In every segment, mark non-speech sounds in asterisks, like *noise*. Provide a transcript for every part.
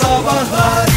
Sabahlar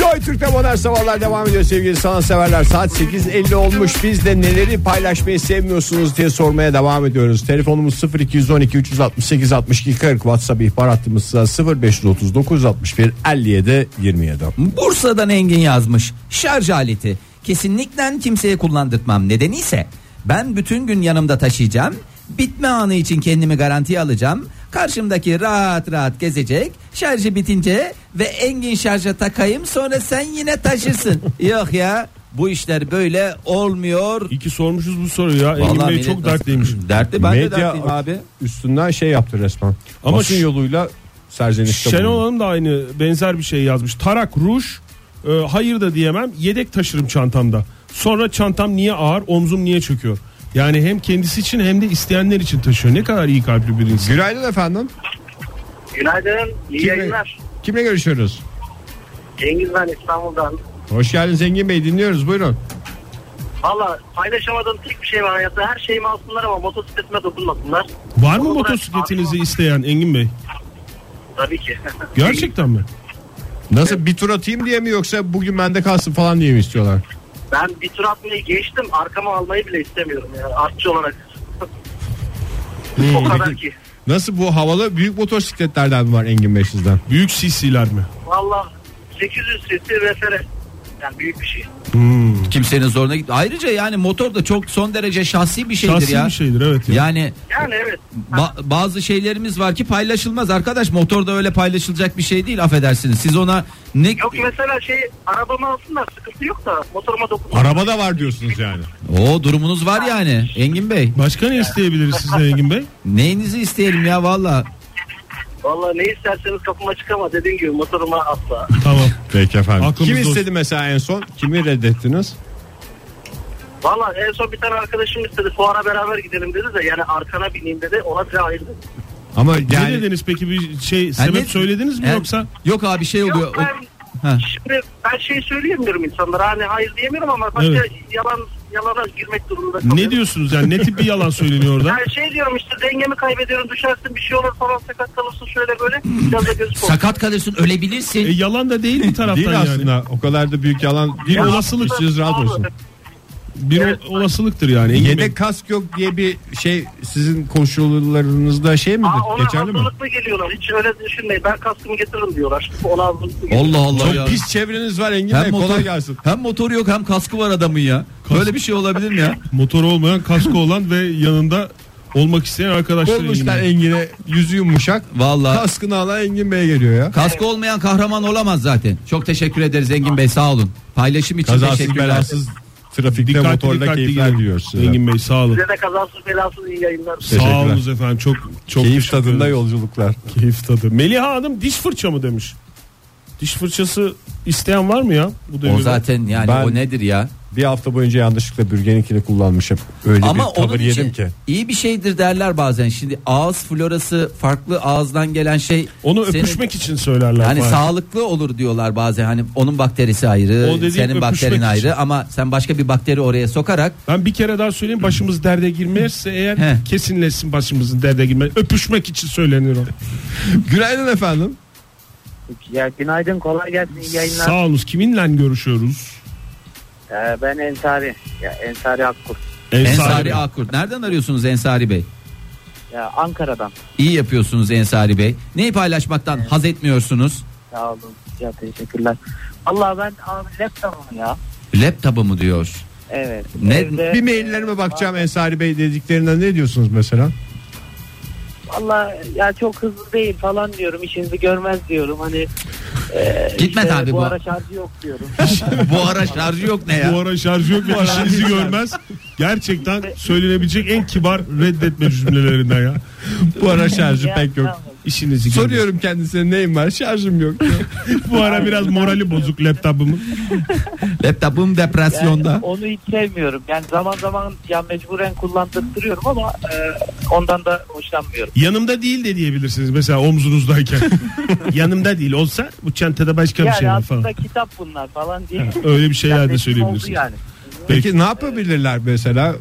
Joy Türk'te modern sabahlar devam ediyor sevgili sanatseverler. Saat 8.50 olmuş. Biz de neleri paylaşmayı sevmiyorsunuz diye sormaya devam ediyoruz. Telefonumuz 0212 368 62 40 WhatsApp ihbar hattımız 0539 61 57 27. Bursa'dan Engin yazmış. Şarj aleti. Kesinlikle kimseye kullandırtmam. Nedeni ise ben bütün gün yanımda taşıyacağım. Bitme anı için kendimi garantiye alacağım. Karşımdaki rahat rahat gezecek. Şarjı bitince ve Engin şarja takayım sonra sen yine taşırsın. *laughs* Yok ya bu işler böyle olmuyor. İyi ki sormuşuz bu soruyu ya. Engin Vallahi Bey millet çok nasıl- dertliymiş. Dertli ben de Medya dertliyim abi. üstünden şey yaptı resmen. Ama Ama Basın ş- yoluyla serzenişte Şenol bulundu. Hanım da aynı benzer bir şey yazmış. Tarak, ruj, e, hayır da diyemem. Yedek taşırım çantamda. Sonra çantam niye ağır, omzum niye çöküyor? Yani hem kendisi için hem de isteyenler için taşıyor. Ne kadar iyi kalpli bir insan. Günaydın efendim. Günaydın, iyi Kimle, yayınlar. kimle görüşüyoruz? Cengiz ben İstanbul'dan. Hoş geldiniz Zengin Bey dinliyoruz buyurun. Valla paylaşamadığım tek bir şey var hayatta. Her şeyimi alsınlar ama motosikletime dokunmasınlar. Var mı Onu motosikletinizi isteyen Engin Bey? Tabii ki. *laughs* Gerçekten mi? Nasıl bir tur atayım diye mi yoksa bugün bende kalsın falan diye mi istiyorlar? ben bir tur atmayı geçtim. Arkama almayı bile istemiyorum yani artçı olarak. *laughs* o kadar ki. Nasıl bu havalı büyük motosikletlerden mi var Engin Bey sizden? Büyük CC'ler mi? Valla 800 cc refere. Yani büyük bir şey. Kimsenin zoruna git. Ayrıca yani motor da çok son derece şahsi bir şeydir Şahsi ya. bir şeydir evet. Ya. Yani Yani evet. ba- bazı şeylerimiz var ki paylaşılmaz arkadaş. Motor da öyle paylaşılacak bir şey değil affedersiniz. Siz ona ne Yok mesela şey arabamı alsınlar sıkıntı yok da motoruma dokunmasınlar. Araba da var diyorsunuz yani. o durumunuz var yani Engin Bey. Başka ne isteyebiliriz sizden Engin Bey? Neyinizi isteyelim ya valla. Valla ne isterseniz kapıma çık ama dediğim gibi motoruma asla. *laughs* Tamam. Peki efendim. Aklımızda Kim olsun. istedi mesela en son? Kimi reddettiniz? Valla en son bir tane arkadaşım istedi fuara beraber gidelim dedi de yani arkana bineyim dedi ona bile hayır. Ama Ne yani dediniz peki bir şey sebep ne- söylediniz mi Yani- yoksa? Yok abi şey oluyor. Yok ben Ha. şimdi ben şey söyleyemiyorum insanlara hani hayır diyemiyorum ama başka Evet. yalan yalana girmek durumunda kalıyorum. Ne diyorsunuz yani ne tip bir yalan söyleniyor orada? *laughs* Yani şey diyorum işte dengemi kaybediyorum düşersin bir şey olur falan sakat kalırsın şöyle böyle biraz da. Sakat kalırsın ölebilirsin. E, yalan da değil bir taraftan değil yani. aslında o kadar da büyük yalan. Bir Ya olasılık. aslında Siz rahat olsun. Bir Evet. olasılıktır yani. Engin Bey. Yedek kask yok diye bir şey sizin koşullarınızda şey midir? Aa, ona Geçerli mi? hazırlıklı geliyorlar hiç öyle düşünmeyin ben kaskımı getiririm diyorlar. Ona hazırlıklı geliyorlar. Allah Allah Çok ya. pis çevreniz var Engin Bey Hem kolay motor, gelsin. hem motoru yok hem kaskı var adamın ya. Böyle bir şey olabilir mi ya? *laughs* Motoru olmayan kasko olan ve yanında olmak isteyen arkadaşlar Bey. Engin'e yüzü yumuşak. Vallahi Kaskını alan Engin Bey'e geliyor ya. kaskı olmayan kahraman olamaz zaten. Çok teşekkür ederiz Engin Bey sağ olun. Paylaşım için Kazasız teşekkürler. belasız trafikte Dikkatli motorla dikkatli keyifler gidin. diliyoruz size. Engin Bey sağ olun. Size de kazasız belasız iyi yayınlar. Teşekkürler. Sağ olunuz efendim çok çok Keyif tadında yolculuklar. Keyif tadı. Meliha Hanım diş fırça mı demiş? Diş fırçası isteyen var mı ya? Bu O devirde? zaten yani Ben- o nedir ya? Bir hafta boyunca yanlışlıkla bürgeninkini kullanmışım. Öyle Ama bir tavır onun yedim için ki. iyi bir şeydir derler bazen. Şimdi ağız florası farklı ağızdan gelen şey. Onu senin- öpüşmek için söylerler. Hani Fahir. sağlıklı olur diyorlar bazen. Hani onun bakterisi ayrı, O dediğin senin öpüşmek bakterin için. ayrı ama sen başka bir bakteri oraya sokarak Ben bir kere daha söyleyeyim başımız derde girmezse eğer He. kesinleşsin başımızın derde girmez. Öpüşmek için söylenir o. *laughs* Günaydın efendim. Ya günaydın kolay gelsin iyi yayınlar. Sağ olunuz. Kiminle görüşüyoruz? Ee, ben Ensari. Ya Ensari Akkurt. Ensari. Akkurt. Nereden arıyorsunuz Ensari Bey? Ya Ankara'dan. İyi yapıyorsunuz Ensari Bey. Neyi paylaşmaktan haz etmiyorsunuz? Sağ olun. Ya teşekkürler. Allah ben abi laptopum ya. Laptopu mu diyor? Evet. Ne- Evde- Bir maillerime bakacağım Ensari Bey dediklerinden ne diyorsunuz mesela? Valla ya çok hızlı değil falan diyorum. işinizi görmez diyorum. Hani e, Gitmez abi bu. bu. ara şarjı yok diyorum. *laughs* Bu ara şarjı yok ne Bu ya? ara şarjı yok ve işinizi görmez. Gerçekten söylenebilecek en kibar reddetme cümlelerinden ya. *laughs* Bu ara şarjı pek yok. İşinizi. Soruyorum kendisine neyim var şarjım yok. *laughs* Bu ara biraz morali bozuk laptopumun. Laptopum depresyonda. Yani onu hiç sevmiyorum. Yani zaman zaman ya mecburen kullandırtırıyorum ama e, ondan da hoşlanmıyorum. Yanımda değil de diyebilirsiniz mesela omzunuzdayken. *laughs* Yanımda değil olsa bu çantada başka bir yani şey var aslında falan. kitap bunlar falan diye. Öyle bir şeyler de söyleyebilirsiniz. Yani. Peki ne yapabilirler mesela?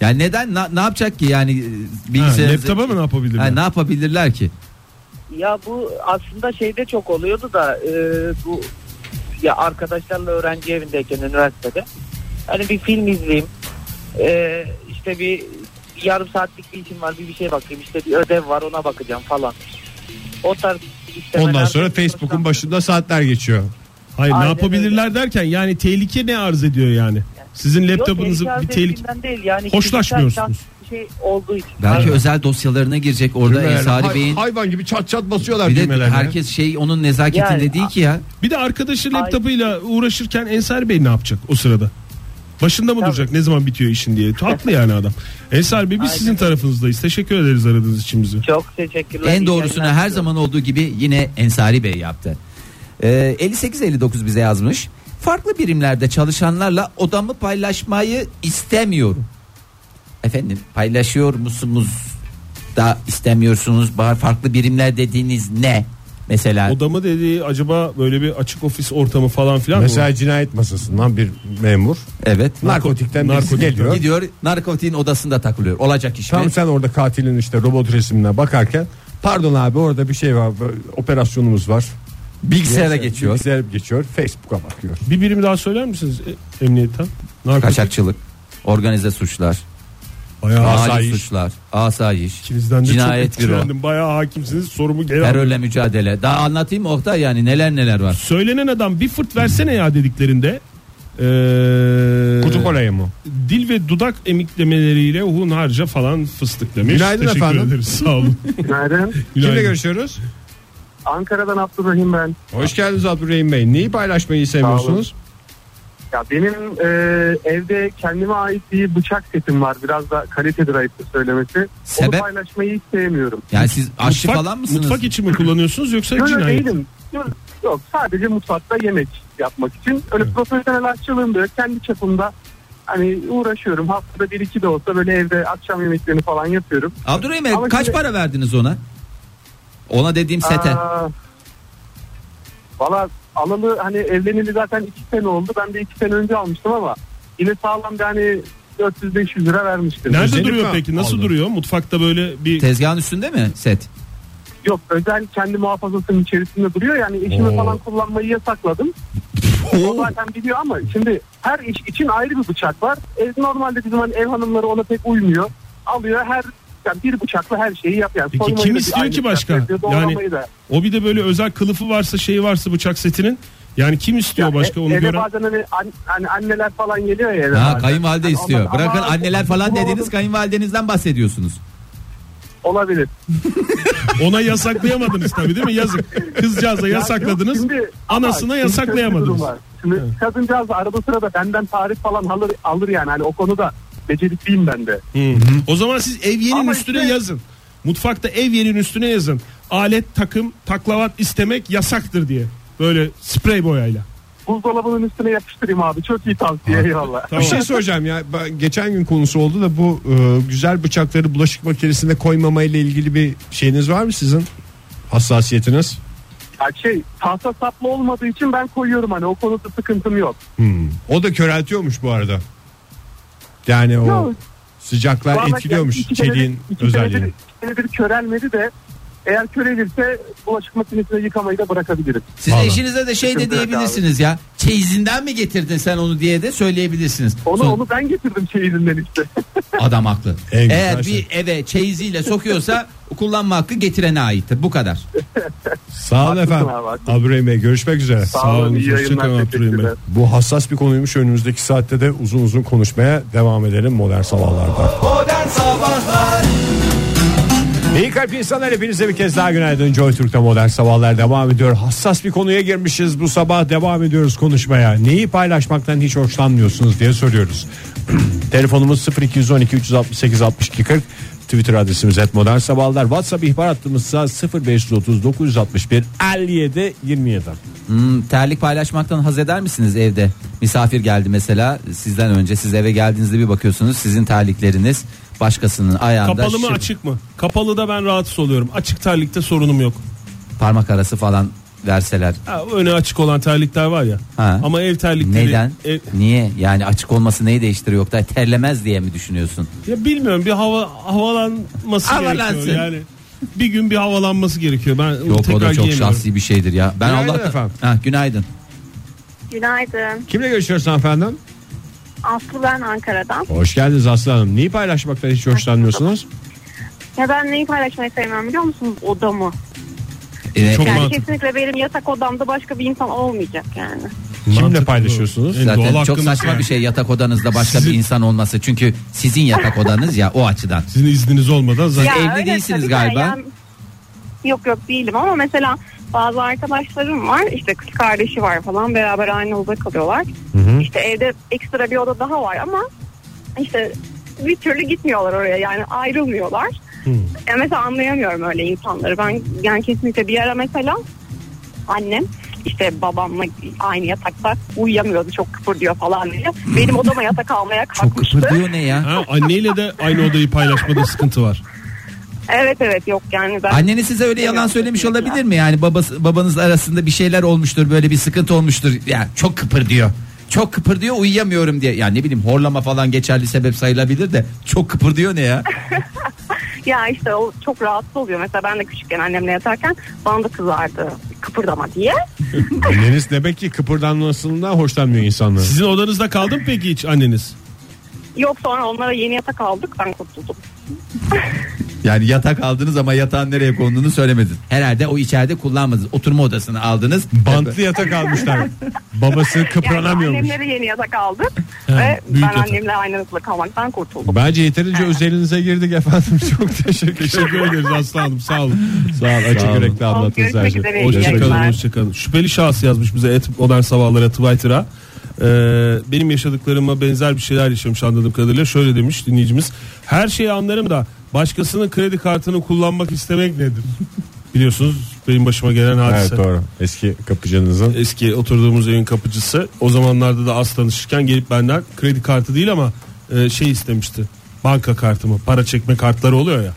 Yani neden ne, ne yapacak ki yani e, Ha, bilgisayar laptopa mı ne yapabilirler? Ha, ne yapabilirler ki? Ya bu aslında şeyde çok oluyordu da e, bu ya arkadaşlarla öğrenci evindeyken üniversitede hani bir film izleyeyim e, işte bir yarım saatlik bir işim var bir bir şey bakayım işte bir ödev var ona bakacağım falan. O tarz istemeler- Ondan sonra Facebook'un başında saatler geçiyor. Hayır ne Aynen yapabilirler derken yani tehlike ne arz ediyor yani? Sizin Yok, laptopunuzu tehlike bir tehlike değil yani. Hoşlaşmıyorsunuz. kişisel Bir şey olduğu için. Belki Aynen. özel dosyalarına girecek orada Düğmeler, Ensari hay- Bey'in. hayvan gibi çat çat basıyorlar Bir de herkes şey onun nezaketinde Yani- değil ki ya. Bir de arkadaşı laptopuyla uğraşırken Ensar Bey ne yapacak o sırada? Başında mı Tabii. duracak ne zaman bitiyor işin diye. Haklı yani adam. Ensar Bey biz Aynen. sizin tarafınızdayız. Teşekkür ederiz aradığınız için bizi. Çok teşekkürler. En doğrusunu her zaman olduğu gibi yine Ensari Bey yaptı. Ee, 58-59 bize yazmış. Farklı birimlerde çalışanlarla odamı paylaşmayı istemiyorum. Efendim paylaşıyor musunuz da istemiyorsunuz? Ba- Farklı birimler dediğiniz ne? Mesela Odamı dediği acaba böyle bir açık ofis ortamı falan filan mı? Mesela cinayet masasından bir memur evet narkotikten narkotik- geliyor. gidiyor narkotiğin odasında takılıyor. Olacak iş mi? Tam sen orada katilin işte robot resimine bakarken pardon abi orada bir şey var operasyonumuz var. Bilgisayara geçiyor. Bilgisayara geçiyor. Facebook'a bakıyor. Bir birim daha söyler misiniz e, emniyetten? Narkotik. Kaçakçılık, organize suçlar, Bayağı Asayiş. suçlar, asayiş, İkinizden de cinayet çok büro, etkilendim. Bayağı hakimsiniz. Sorumu geri aldım. terörle mücadele. Daha anlatayım mı Oktay yani neler neler var. Söylenen adam bir fırt versene ya dediklerinde ee, Kutup olayı mı? dil ve dudak emiklemeleriyle hunharca falan fıstık demiş. Günaydın Teşekkür efendim. ederiz sağ olun. *laughs* *laughs* Günaydın. Kimle Günaydın. görüşüyoruz? Ankara'dan Abdurrahim ben. Hoş geldiniz Abdurrahim Bey. Neyi paylaşmayı sevmiyorsunuz? Ya benim e, evde kendime ait bir bıçak setim var. Biraz da kalitedir ayıptır söylemesi. Sebep? Onu paylaşmayı hiç sevmiyorum. Yani siz aşçı Mutfak- falan mısınız? Mutfak için mi kullanıyorsunuz yoksa Yok yok, cinayet? değilim. Yok, yok sadece mutfakta yemek yapmak için. Öyle profesyonel aşçılığım da yok. Kendi çapımda hani uğraşıyorum. Haftada bir iki de olsa böyle evde akşam yemeklerini falan yapıyorum. Abdurrahim Ama kaç şimdi- para verdiniz ona? Ona dediğim sete. Aa, Valla alalı hani evleneli zaten iki sene oldu. Ben de iki sene önce almıştım ama yine sağlam bir hani 400-500 lira vermiştim. Nerede Özellik duruyor mi peki? Nasıl aldın? duruyor? Mutfakta böyle bir Tezgahın üstünde mi set? Yok özel kendi muhafazasının içerisinde duruyor. Yani eşime Oo. falan kullanmayı yasakladım. *laughs* O zaten biliyor ama şimdi her iş için ayrı bir bıçak var. Ev, normalde bizim hani ev hanımları ona pek uymuyor. Alıyor her yani bir bıçakla her şeyi yap yani. Peki kim istiyor ki başka? Yani- da. o bir de böyle özel kılıfı varsa şeyi varsa bıçak setinin. Yani kim istiyor Yani başka e- onu gören? bazen hani, an- hani anneler falan geliyor ya Ha kayınvalide Hani istiyor. onlar- Bırakın ama anneler falan oldu- kayınvalidenizden bahsediyorsunuz. Olabilir. *laughs* Ona yasaklayamadınız tabii değil mi? Yazık. Kızcağıza Ya yasakladınız. yok, şimdi- ama anasına şimdi bir yasaklayamadınız. var. Şimdi kadıncağız da arada sırada benden tarif falan alır, alır yani. Hani o konuda becerikliyim ben de. Hı. O zaman siz evyenin Ama üstüne işte- yazın. Mutfakta evyenin üstüne yazın. Alet, takım, taklavat istemek yasaktır diye. Böyle sprey boyayla. Buzdolabının üstüne yapıştırayım abi. Çok iyi tavsiye eyvallah. Tamam. Bir şey soracağım ya ben- geçen gün konusu oldu da bu e, güzel bıçakları bulaşık makinesine koymama ile ilgili bir şeyiniz var mı sizin? Hassasiyetiniz? Ya şey tahta saplı olmadığı için ben koyuyorum hani o konuda sıkıntım yok. Hmm. O da köreltiyormuş bu arada. Yani o Yok. sıcaklar Vallahi etkiliyormuş iki çeliğin senedir- özelliğini. iki senedir körelmedi de eğer körelirse bulaşık makinesine yıkamayı da bırakabilirim. Siz Vallahi. eşinize de şey de diyebilirsiniz ya. Çeyizinden mi getirdin sen onu diye de söyleyebilirsiniz. Onu Son- onu ben getirdim çeyizinden işte. *laughs* Adam haklı. En güzel Eğer şey. bir eve çeyiziyle sokuyorsa *laughs* kullanma hakkı getirene aittir. Bu kadar. Sağ olun Haklısın efendim. abi, haklısın. Abdurrahim Bey görüşmek üzere. Sağ olun iyi hoşça kalın yayınlar. Abdurrahim Bey. teşekkürler. Bu hassas bir konuymuş önümüzdeki saatte de uzun uzun konuşmaya devam edelim modern sabahlarda. İyi kalp insanlar hepinize bir kez daha günaydın. Joy Türk'te modern sabahlar devam ediyor. Hassas bir konuya girmişiz bu sabah devam ediyoruz konuşmaya. Neyi paylaşmaktan hiç hoşlanmıyorsunuz diye soruyoruz. *clears throat* Telefonumuz 0212 368 62 40. Twitter adresimiz et modern sabahlar. WhatsApp ihbar hattımızsa 0530 961 57 27. Hmm, terlik paylaşmaktan haz eder misiniz evde? Misafir geldi mesela sizden önce siz eve geldiğinizde bir bakıyorsunuz sizin terlikleriniz başkasının ayağında Kapalı mı şıp- açık mı? Kapalı da ben rahatsız oluyorum. Açık terlikte sorunum yok. parmak arası falan verseler. Ha, öne açık olan terlikler var ya. Ha. Ama ev terlikleri. Neden? ev- Niye? Yani açık olması neyi değiştiriyor Oktay? Terlemez diye mi düşünüyorsun? ya bilmiyorum bir hava havalanması Havalansın. gerekiyor yani. bir gün bir havalanması gerekiyor. Ben Yok tekrar o da çok giyemiyorum. şahsi bir şeydir ya. Ben Günaydın Allah'tan... efendim. Ha, günaydın. Günaydın. Kimle görüşüyoruz efendim? Aslı ben Ankara'dan. Hoş geldiniz Aslı Hanım. Neyi paylaşmaktan hiç hoşlanmıyorsunuz? Ya ben neyi paylaşmayı sevmiyorum biliyor musunuz? Odamı. Ee, Çok Yani mantıklı. kesinlikle benim yatak odamda başka bir insan olmayacak yani. Kimle Mantıklı. paylaşıyorsunuz? En doğal Zaten çok hakkınız saçma yani. bir şey yatak odanızda başka Sizin- bir insan olması. Çünkü sizin yatak odanız ya o açıdan. Sizin izniniz olmadan zaten. evli öyle değilsiniz tabii de galiba. yani- yok yok değilim ama mesela bazı arkadaşlarım var işte kız kardeşi var falan beraber aynı odada kalıyorlar. İşte evde ekstra bir oda daha var ama işte bir türlü gitmiyorlar oraya yani ayrılmıyorlar. Ya mesela anlayamıyorum öyle insanları. Ben yani kesinlikle bir ara mesela annem işte babamla aynı yatakta uyuyamıyordu çok kıpırdıyor falan diye. Benim odama yatak almaya Çok kalkmıştı. kıpırdıyor ne ya? Ha, anneyle de aynı odayı paylaşmada sıkıntı var. Evet evet yok yani ben Anneniz size öyle yalan söylemiş kesinlikle. olabilir mi? Yani babası babanız arasında bir şeyler olmuştur, böyle bir sıkıntı olmuştur. Yani çok kıpırdıyor. Çok kıpırdıyor uyuyamıyorum diye. Yani ne bileyim horlama falan geçerli sebep sayılabilir de çok kıpırdıyor ne ya? *laughs* Ya işte o çok rahatsız oluyor. Mesela ben de küçükken annemle yatarken bana da kızardı kıpırdama diye. *laughs* Anneniz demek ki kıpırdanmasından hoşlanmıyor insanların. Sizin odanızda kaldı mı peki hiç anneniz? Yok sonra onlara yeni yatak aldık ben kurtuldum. *laughs* Yani yatak aldınız ama yatağın nereye konduğunu söylemediniz. Herhalde o içeride kullanmadınız. Oturma odasını aldınız. Bantlı yatak almışlar. Babası Yani kıpranamıyormuş. annemlere yeni yatak aldık He, ve büyük ben yatak. annemle aynı odada kalmaktan kurtuldum. Bence yeterince özelinize girdik efendim. *laughs* Çok teşekkür Teşekkür ederiz Aslı Hanım sağ olun. Sağ olun. Açık yürekli anlattınız her şeyi. Hoşçakalın hoşçakalın. Şüpheli şahıs yazmış bize et modern sabahlara Twitter'a. Ee, benim yaşadıklarıma benzer bir şeyler yaşamış anladığım kadarıyla. Şöyle demiş dinleyicimiz. Her şeyi anlarım da başkasının kredi kartını kullanmak istemek nedir? Biliyorsunuz benim başıma gelen hadise. Evet doğru. Eski kapıcınızın. Eski oturduğumuz evin kapıcısı o zamanlarda da az tanışırken gelip benden kredi kartı değil ama e, şey istemişti. Banka kartımı. Para çekme kartları oluyor ya.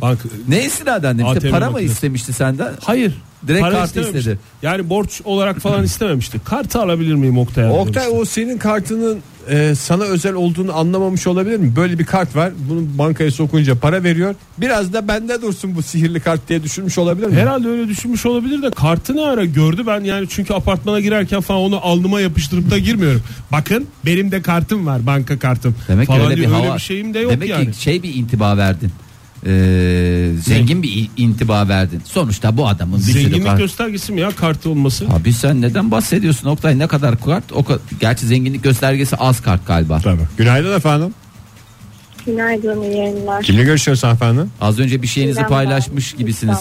Banka, Ne istinaden demişti? ATM Para mı makinesi. istemişti senden? Hayır. Direkt para kartı istedi. Yani borç olarak falan istememişti. Kartı alabilir miyim Oktay? abi Oktay demişti. o senin kartının e, sana özel olduğunu anlamamış olabilir mi? Böyle bir kart var. Bunu bankaya sokunca para veriyor. Biraz da bende dursun bu sihirli kart diye düşünmüş olabilir mi? Herhalde öyle düşünmüş olabilir de kartı ne ara gördü ben yani çünkü apartmana girerken falan onu alnıma yapıştırıp da girmiyorum. Bakın benim de kartım var banka kartım Demek ki falan öyle bir diye hava. bir şeyim de yok Demek yani. ki şey bir intiba verdin. Ee, zengin bir i- intiba verdin. Sonuçta bu adamın bir Zenginlik kart. göstergesi mi ya kartı olması? Abi sen neden bahsediyorsun Oktay? Ne kadar kart? O ka- Gerçi zenginlik göstergesi az kart galiba. Tabii. Günaydın efendim. Günaydın iyi yayınlar. Kimle görüşüyoruz efendim? Az önce bir şeyinizi İrem paylaşmış ben, gibisiniz.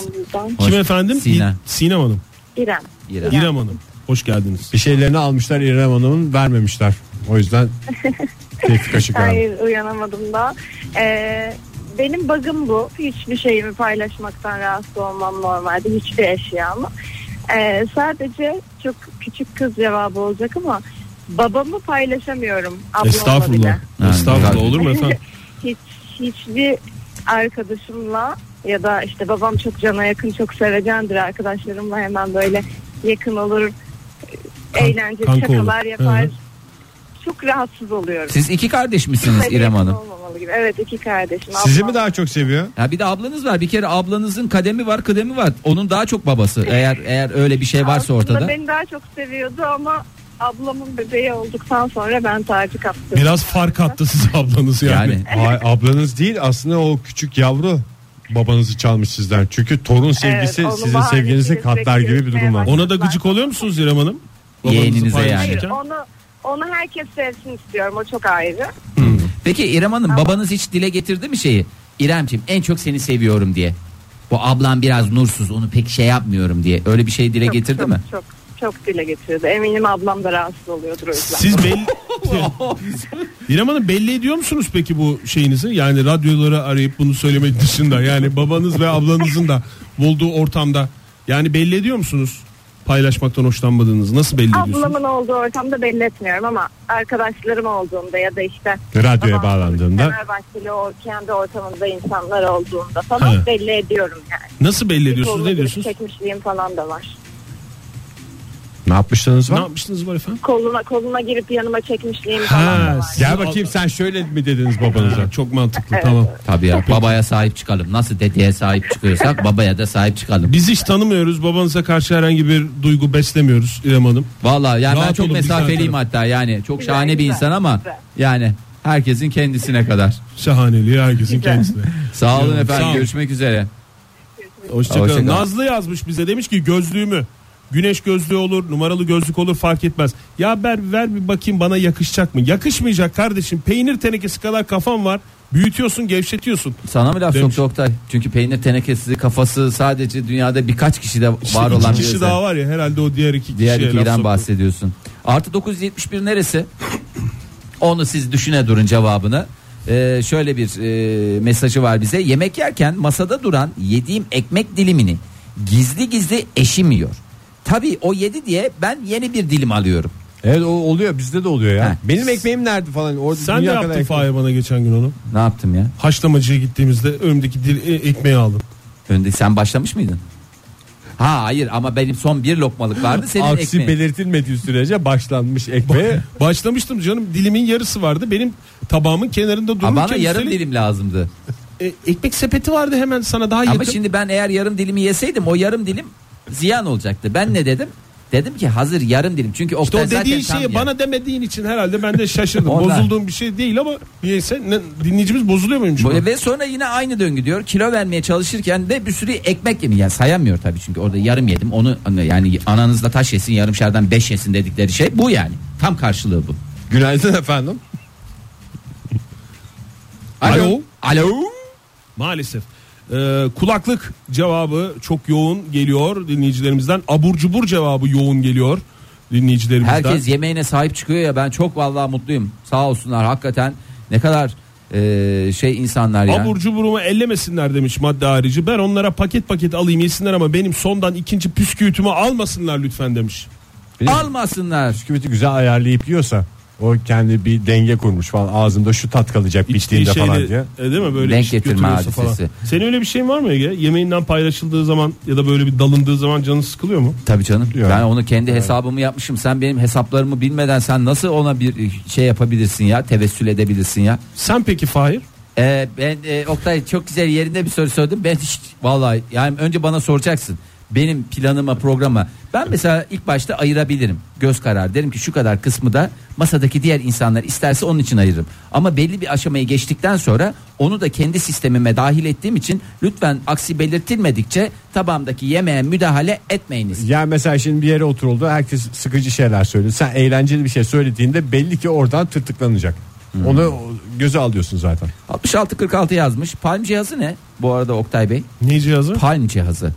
Hoş- Kim efendim? Sinem. Sinem Hanım. İrem. İrem. İrem Hanım. Hoş geldiniz. Bir şeylerini almışlar İrem Hanım'ın vermemişler. O yüzden *laughs* keyfi kaşık abi. Hayır uyanamadım da. Ee, benim bug'ım bu. Hiçbir şeyimi paylaşmaktan rahatsız olmam normalde. Hiçbir eşyamı. Ee, sadece çok küçük kız cevabı olacak ama babamı paylaşamıyorum. Ablamla Estağfurullah. bile. Estağfurullah olur mu efendim? *laughs* Hiç, hiçbir arkadaşımla ya da işte babam çok cana yakın çok sevecendir arkadaşlarımla hemen böyle yakın olur kanka şakalar olur. yapar. Hı hı. Çok rahatsız oluyorum. Siz iki kardeş misiniz İrem Hanım? Olmamalı gibi. Evet iki kardeşim. Sizi Ablam- mi daha çok seviyor? Ya bir de ablanız var. Bir kere ablanızın kademi var, kıdemi var. Onun daha çok babası. Eğer eğer öyle bir şey varsa Aslında ortada. beni daha çok seviyordu ama ablamın bebeği olduktan sonra ben tacı kaptım. Biraz fark attı *laughs* ablanız yani. Yani Ay, ablanız değil aslında o küçük yavru babanızı çalmış sizden. Çünkü torun sevgisi onu sizin sevginizi katlar sürekli gibi bir durum var. yürütmeye Ona da gıcık oluyor musunuz İrem Hanım? Babanızı Yeğeninize yani. paylaşırken. Hayır, onu onu herkes sevsin istiyorum. O çok ayrı. Peki İrem Hanım babanız hiç dile getirdi mi şeyi? İremciğim en çok seni seviyorum diye. Bu ablam biraz nursuz onu pek şey yapmıyorum diye. Öyle bir şey dile Çok, getirdi çok, mi? Çok çok dile getirdi. Eminim ablam da rahatsız oluyordur o yüzden. Siz belli... *laughs* İrem Hanım belli ediyor musunuz peki bu şeyinizi? Yani radyoları arayıp bunu söylemek dışında yani babanız ve ablanızın da bulduğu ortamda yani belli ediyor musunuz? Paylaşmaktan hoşlanmadığınızı nasıl belli ediyorsunuz? Ablamın olduğu ortamda belli etmiyorum ama arkadaşlarım olduğunda ya da işte Radyoya babam bağlandığında Fenerbahçeli o kendi ortamında insanlar olduğunda falan He. belli ediyorum yani. Nasıl belli ediyorsunuz? Ne diyorsunuz? Çekmişliğim falan da var. Ne yapmıştınız Ne var? yapmıştınız var efendim? Koluna koluna girip yanıma çekmişliğim Ha, falan da var. Gel bakayım sen şöyle mi dediniz babanıza? Çok mantıklı tamam. Tabii ya babaya sahip çıkalım. Nasıl dedeye sahip çıkıyorsak *laughs* babaya da sahip çıkalım. Biz hiç tanımıyoruz. Babanıza karşı herhangi bir duygu beslemiyoruz İrem Hanım. Vallahi yani ben Rahat çok olun, biz mesafeliyim hatta yani çok Güzel, şahane bir güzel, insan ama güzel. yani herkesin kendisine kadar. Şahaneliği herkesin kendisine. *laughs* Sağ olun efendim sağ ol. görüşmek üzere. Hoşçakalın. Hoşça. Nazlı yazmış bize demiş ki gözlüğümü güneş gözlüğü olur numaralı gözlük olur fark etmez. Ya ver, ver bir bakayım bana yakışacak mı? Yakışmayacak kardeşim peynir tenekesi kadar kafam var büyütüyorsun gevşetiyorsun. Sana mı laf Demiş. soktu Oktay? Çünkü peynir tenekesi kafası sadece dünyada birkaç kişide İşte var iki olan bir kişi özellik. daha var ya herhalde o diğer iki Diğer kişiye laf ikiden soktu. bahsediyorsun. Artı 971 neresi? Onu siz düşüne durun cevabını. Ee, şöyle bir e, mesajı var bize. Yemek yerken masada duran yediğim ekmek dilimini gizli gizli eşim yiyor. Tabii o yedi diye ben yeni bir dilim alıyorum. Evet o oluyor bizde de oluyor ya. Ha. Benim ekmeğim nerede falan. Orada Sen dünya kadar yaptın ekmek- Fahir bana geçen gün onu. Ne yaptım ya? Haşlamacıya gittiğimizde önümdeki dil, e, ekmeği aldım. Önde sen başlamış mıydın? Ha hayır ama benim son bir lokmalık vardı senin Aksi ekmeğin. belirtilmediği sürece başlanmış ekmeğe. Başlamıştım canım dilimin yarısı vardı. Benim tabağımın kenarında dururken Ha, bana yarım üstelik, dilim lazımdı. e, ekmek sepeti vardı hemen sana daha yakın. Ama şimdi ben eğer yarım dilimi yeseydim o yarım dilim ziyan olacaktı. Ben ne dedim? Dedim ki hazır yarım dilim. Çünkü İşte Oktay o dediğin zaten tam şeyi yer. bana demediğin için herhalde ben de şaşırdım. *laughs* Ondan. Bozulduğum bir şey değil ama niyeyse ne, dinleyicimiz bozuluyor muymuş? Böyle ve sonra yine aynı döngü diyor. Kilo vermeye çalışırken de bir sürü ekmek yemi. Yani sayamıyor tabii çünkü orada yarım yedim. Onu yani ananızla taş yesin yarımşardan beş yesin dedikleri şey bu yani. Tam karşılığı bu. Günaydın efendim. Alo. Alo. Maalesef. Ee, kulaklık cevabı çok yoğun geliyor dinleyicilerimizden. Abur cubur cevabı yoğun geliyor dinleyicilerimizden. Herkes yemeğine sahip çıkıyor ya ben çok vallahi mutluyum. Sağ olsunlar hakikaten ne kadar e, şey insanlar ya. Abur cuburumu ellemesinler demiş madde harici. Ben onlara paket paket alayım yesinler ama benim sondan ikinci püsküvitümü almasınlar lütfen demiş. Almasınlar. Bisküviti güzel ayarlayıp yiyorsa o kendi bir denge kurmuş falan ağzımda şu tat kalacak İçtiği bittiğinde falan diye. e, değil mi böyle Denk getirme götürüyorsa falan. hadisesi. Senin öyle bir şeyin var mı Ege? Yemeğinden paylaşıldığı zaman ya da böyle bir dalındığı zaman canın sıkılıyor mu? Tabii canım. Yani. Ben onu kendi hesabımı yapmışım. Sen benim hesaplarımı bilmeden sen nasıl ona bir şey yapabilirsin ya? Tevessül edebilirsin ya. Sen peki Fahir? Ee, ben e, Oktay çok güzel yerinde bir soru sordum. Ben hiç vallahi yani önce bana soracaksın. Benim planıma programa ben mesela ilk başta ayırabilirim göz karar derim ki şu kadar kısmı da masadaki diğer insanlar isterse onun için ayırırım ama belli bir aşamayı geçtikten sonra onu da kendi sistemime dahil ettiğim için lütfen aksi belirtilmedikçe tabağımdaki yemeğe müdahale etmeyiniz. Yani mesela şimdi bir yere oturuldu herkes sıkıcı şeyler söylüyor. Sen eğlenceli bir şey söylediğinde belli ki oradan tırtıklanacak. Hmm. Onu göze alıyorsun zaten. 6646 yazmış. Palm cihazı ne? Bu arada Oktay Bey. Ne cihazı? Palm cihazı.